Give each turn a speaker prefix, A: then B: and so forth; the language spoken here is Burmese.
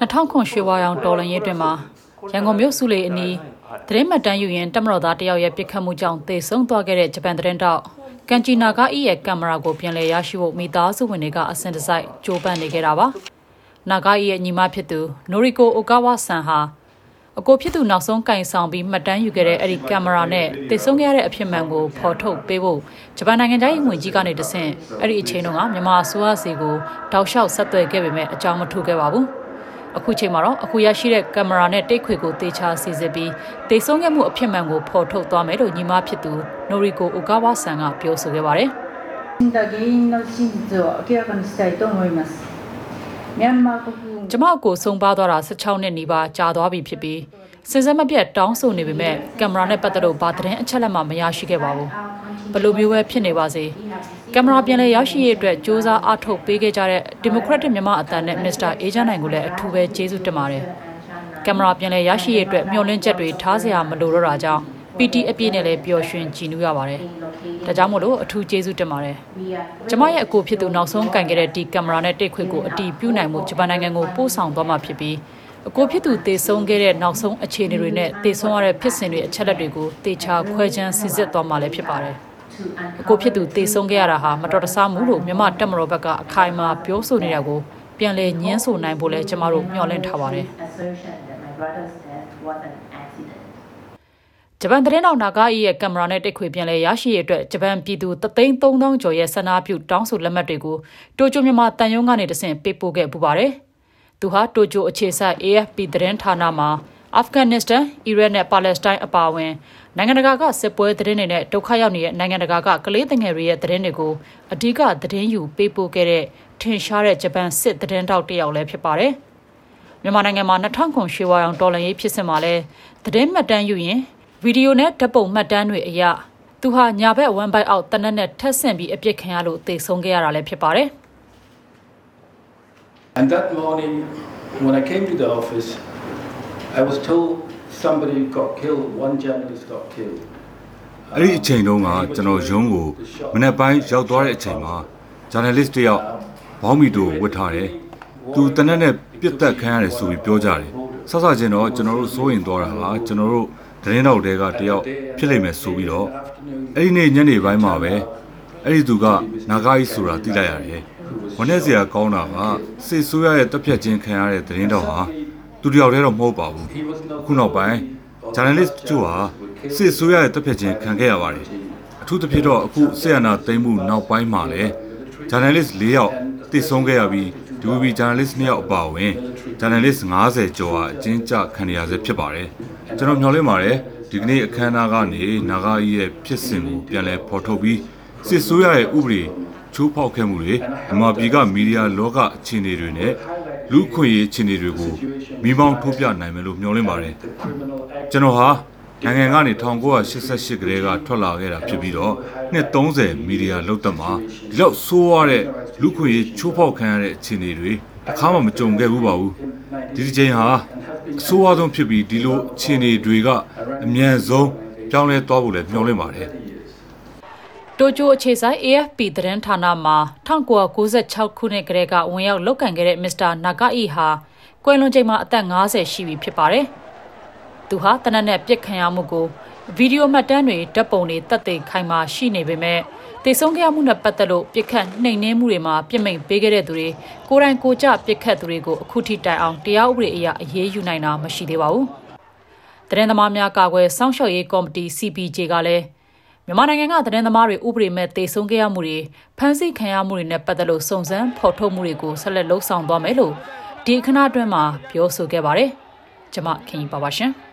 A: 2000ခွန်ရွှေဝါရောင်တော်လန်ရေးတွင်မှာရန်ကုန်မြို့စုလေအနီးသတင်းမှတ်တမ်းယူရင်တမတော်သားတယောက်ရဲ့ပြစ်ခတ်မှုကြောင့်သေဆုံးသွားခဲ့တဲ့ဂျပန်သတင်းတောက်ကန်ချီနာဂအီရဲ့ကင်မရာကိုပြန်လည်ရရှိဖို့မိသားစုဝင်တွေကအစင်တစိုက်ကြိုးပမ်းနေခဲ့တာပါနာဂအီရဲ့ညီမဖြစ်သူနိုရီကိုအိုကာဝါဆန်ဟာအကိုဖြစ်သူနောက်ဆုံးကင်ဆောင်ပြီးမှတ်တမ်းယူခဲ့တဲ့အဲ့ဒီကင်မရာနဲ့သေဆုံးခဲ့ရတဲ့အဖြစ်မှန်ကိုဖော်ထုတ်ပေးဖို့ဂျပန်နိုင်ငံသားရေးဝန်ကြီးကနေတဆင့်အဲ့ဒီအချိန်တုန်းကမြန်မာအစိုးရစီကိုတောက်လျှောက်ဆက်သွယ်ခဲ့ပေမဲ့အကြောင်းမထုတ်ခဲ့ပါဘူး အခုချိန်မှာတော့အခုရရှိတဲ့ကင်မရာနဲ့တိတ်ခွေကိုတေချာစီစစ်ပြီးတေဆုံးခဲ့မှုအဖြစ်မှန်ကိုဖော်ထုတ်သွားမယ်လို့ညီမဖြစ်သူနိုရီကိုအိုကာဝါဆန်ကပြောဆိုခဲ့ပါတယ်ကျမကိုစုံပါသွားတာ16နှစ်နီးပါးကြာသွားပြီဖြစ်ပြီးစင်စက်မပြတ်တောင်းဆိုနေပေမဲ့ကင်မရာနဲ့ပတ်သက်လို့ဘာသတင်းအချက်အလက်မှမရရှိခဲ့ပါဘူးဘလို့မျိုးပဲဖြစ်နေပါစေ ကင်မရာပြန်လည်ရရှိရေးအတွက်စ조사အားထုတ်ပေးခဲ့ကြတဲ့ဒီမိုကရက်တစ်မြန်မာအသံနဲ့မစ္စတာအေဂျင့်နိုင်ကိုလည်းအထူးပဲကျေးဇူးတင်ပါတယ်ကင်မရာပြန်လည်ရရှိရေးအတွက်မျှော်လင့်ချက်တွေထားစရာမလိုတော့တာကြောင့် PT အပြည့်နဲ့လည်းပျော်ရွှင်ကြည်နူးရပါတယ်ဒါကြောင့်မို့လို့အထူးကျေးဇူးတင်ပါတယ်ကျမရဲ့အကိုဖြစ်သူနောက်ဆုံးကင်ခဲ့တဲ့ဒီကင်မရာနဲ့တိတ်ခွေကိုအတီးပြုတ်နိုင်မှုဂျပန်နိုင်ငံကိုပို့ဆောင်သွားမှာဖြစ်ပြီးအကိုဖြစ်သူတေဆုံးခဲ့တဲ့နောက်ဆုံးအခြေအနေတွေနဲ့တေဆုံးရတဲ့ဖြစ်စဉ်တွေအချက်လက်တွေကိုတေချာခွဲခြမ်းစစ်စစ်သွားမှာလည်းဖြစ်ပါတယ်။အ ကိုဖြစ်သူတေဆုံးခဲ့ရတာဟာမတော်တဆမှုလို့မြမတက်မတော်ဘက်ကအခိုင်အမာပြောဆိုနေတာကိုပြန်လည်ညှင်းဆိုနိုင်ဖို့လည်းကျမတို့မျှော်လင့်ထားပါတယ်
B: assertion that my brother's death was an accident.
A: ။ဂျပန်သတင်းတော်နာဂအီရဲ့ကင်မရာနဲ့တိတ်ခွေပြန်လည်ရရှိရေးအတွက်ဂျပန်ပြည်သူ33000ကျော်ရဲ့ဆန္ဒပြုတောင်းဆိုလက်မှတ်တွေကိုတိုကျိုမြန်မာတန်ယုံကနေတဆင့်ပေးပို့ခဲ့ပူပါတယ်။သူဟာတိုကျိုအခြေစိုက် AFP သတင်းဌာနမှာ အာဖဂန်နစ္စတန်၊အီရတ်နဲ့ပါလက်စတိုင်းအပါအဝင်နိုင်ငံတကာကစစ်ပွဲသတင်းတွေနဲ့ဒုက္ခရောက်နေတဲ့နိုင်ငံတကာကကလေးငယ်တွေရဲ့သတင်းတွေကိုအဓိကသတင်းယူပေးပို့ခဲ့တဲ့ထင်ရှားတဲ့ဂျပန်စစ်သတင်းတောက်တစ်ယောက်လည်းဖြစ်ပါတယ်။မြန်မာနိုင်ငံမှာ2000ခွန်ရွှေဝါရောင်တော်လှန်ရေးဖြစ်စဉ်မှာလဲသတင်းမှတ်တမ်းယူရင်ဗီဒီယိုနဲ့ဓာတ်ပုံမှတ်တမ်းတွေအရသူဟာညာဘက်1 byte အောက်တနက်နဲ့ထက်ဆင့်ပြီးအပြစ်ခံရလို့သေဆုံးခဲ့ရတာလည်းဖြစ်ပါတယ်။
C: And that morning, when I came to the office, I was told somebody got killed, one journalist got killed.
D: အဲ့ဒီအချိန်တုန်းကကျွန်တော်ရုံးကိုမနေ့ပိုင်းရောက်သွားတဲ့အချိန်မှာ journalist တယောက်ဘောင်းမီတိုဝတ်ထားတယ်။သူတနက်နဲ့ပြစ်တက်ခံရတယ်ဆိုပြီးပြောကြတယ်။ဆက်ဆချင်းတော့ကျွန်တော်တို့စိုးရင်သွားတာကကျွန်တော်တို့သတင်းတော်တွေကတယောက်ဖြစ်လိမ့်မယ်ဆိုပြီးတော့အဲ့ဒီနေ့ညနေပိုင်းမှာပဲအဲ့ဒီသူကနာဂါကြီးဆိုတာသိလိုက်ရတယ်။ဝနဲ့စရာကောင်းတာကစစ်ဆိုးရရဲ့တပ်ဖြတ်ခြင်းခံရတဲ့သတင်းတော်ဟာ သူတယောက်တည်းတော့မဟုတ်ပါဘူး။ခုနောက်ပိုင်း journalist တို့ဟာစစ်ဆိုးရရဲ့တပ်ဖြတ်ခြင်းခံခဲ့ရပါတယ်။အထူးသဖြင့်တော့အခုဆေးရနာသိမ်းမှုနောက်ပိုင်းမှာလည်း journalist ၄ယောက်တည်ဆုံးခဲ့ရပြီး DVB journalist 2ယောက်အပါအဝင် journalist 90ကျော်ဟာအကျဉ်းချခံရဆဲဖြစ်ပါတယ်။ကျွန်တော်မျှော်လင့်ပါတယ်ဒီကနေ့အခမ်းအနားကနေနာဂာကြီးရဲ့ဖြစ်စဉ်ကိုပြန်လည်ဖော်ထုတ်ပြီးစစ်ဆိုးရရဲ့ဥပဒေချိုးဖောက်ခဲ့မှုတွေမြန်မာပြည်ကမီဒီယာလောကအခြေအနေတွေနဲ့ လူ့အခွင့်အရေးအခြေအနေတွေကိုမိမောင်းထုတ်ပြနိုင်မယ်လို့မျှော်လင့်ပါတယ်။ကျွန်တော်ဟာနိုင်ငံကနေ1988ကတည်းကထွက်လာခဲ့တာဖြစ်ပြီးတော့နှစ်30မီဒီယာလောက်သက်မှာဒီလောက်ဆိုးရတဲ့လူ့ခွင့်ရေးချိုးဖောက်ခံရတဲ့အခြေအနေတွေအခါမှမကြုံခဲ့ဘူးပါဘူးဒီဒီချိန်ဟာအဆိုးအဆုံးဖြစ်ပြီးဒီလိုအခြေအနေတွေကအမြန်ဆုံးပြောင်းလဲသွားဖို့လည်းမျှော်လင့်ပါတယ်
A: တိုကျိုအခြေဆိုင် AFP သတင်းဌာနမှာ1996ခုနှစ်ကတည်းကဝင်ရောက်လုပ်ကင်ခဲ့တဲ့မစ္စတာနာဂအီဟာကွယ်လွန်ချိန်မှာအသက်50ရှိပြီဖြစ်ပါတယ်။သူဟာတနက်နဲ့ပြစ်ခံရမှုကိုဗီဒီယိုမှတ်တမ်းတွေဓာတ်ပုံတွေတက်သိခိုင်မာရှိနေပေမဲ့တေဆုံးခဲ့ရမှုနဲ့ပတ်သက်လို့ပြစ်ခတ်နှိမ်နင်းမှုတွေမှာပြစ်မိန်ပေးခဲ့တဲ့သူတွေကိုယ်တိုင်ကိုယ်ကျပြစ်ခတ်သူတွေကိုအခုထိတိုင်အောင်တရားဥပဒေအရအရေးယူနိုင်တာမရှိသေးပါဘူး။သတင်းသမားများကာကွယ်စောင့်ရှောက်ရေးကော်မတီ CPJ ကလည်း မြန်မာနိုင်ငံကသတင်းသမားတွေဥပဒေမဲ့တေဆုံးခဲ့ရမှုတွေဖမ်းဆီးခံရမှုတွေနဲ့ပတ်သက်လို့စုံစမ်းဖော်ထုတ်မှုတွေကိုဆက်လက်လှုပ်ဆောင်သွားမယ်လို့ဒီအခမ်းအနားအတွင်းမှာပြောဆိုခဲ့ပါတယ်။ကျွန်မခင်ကြီးပါပါရှင်။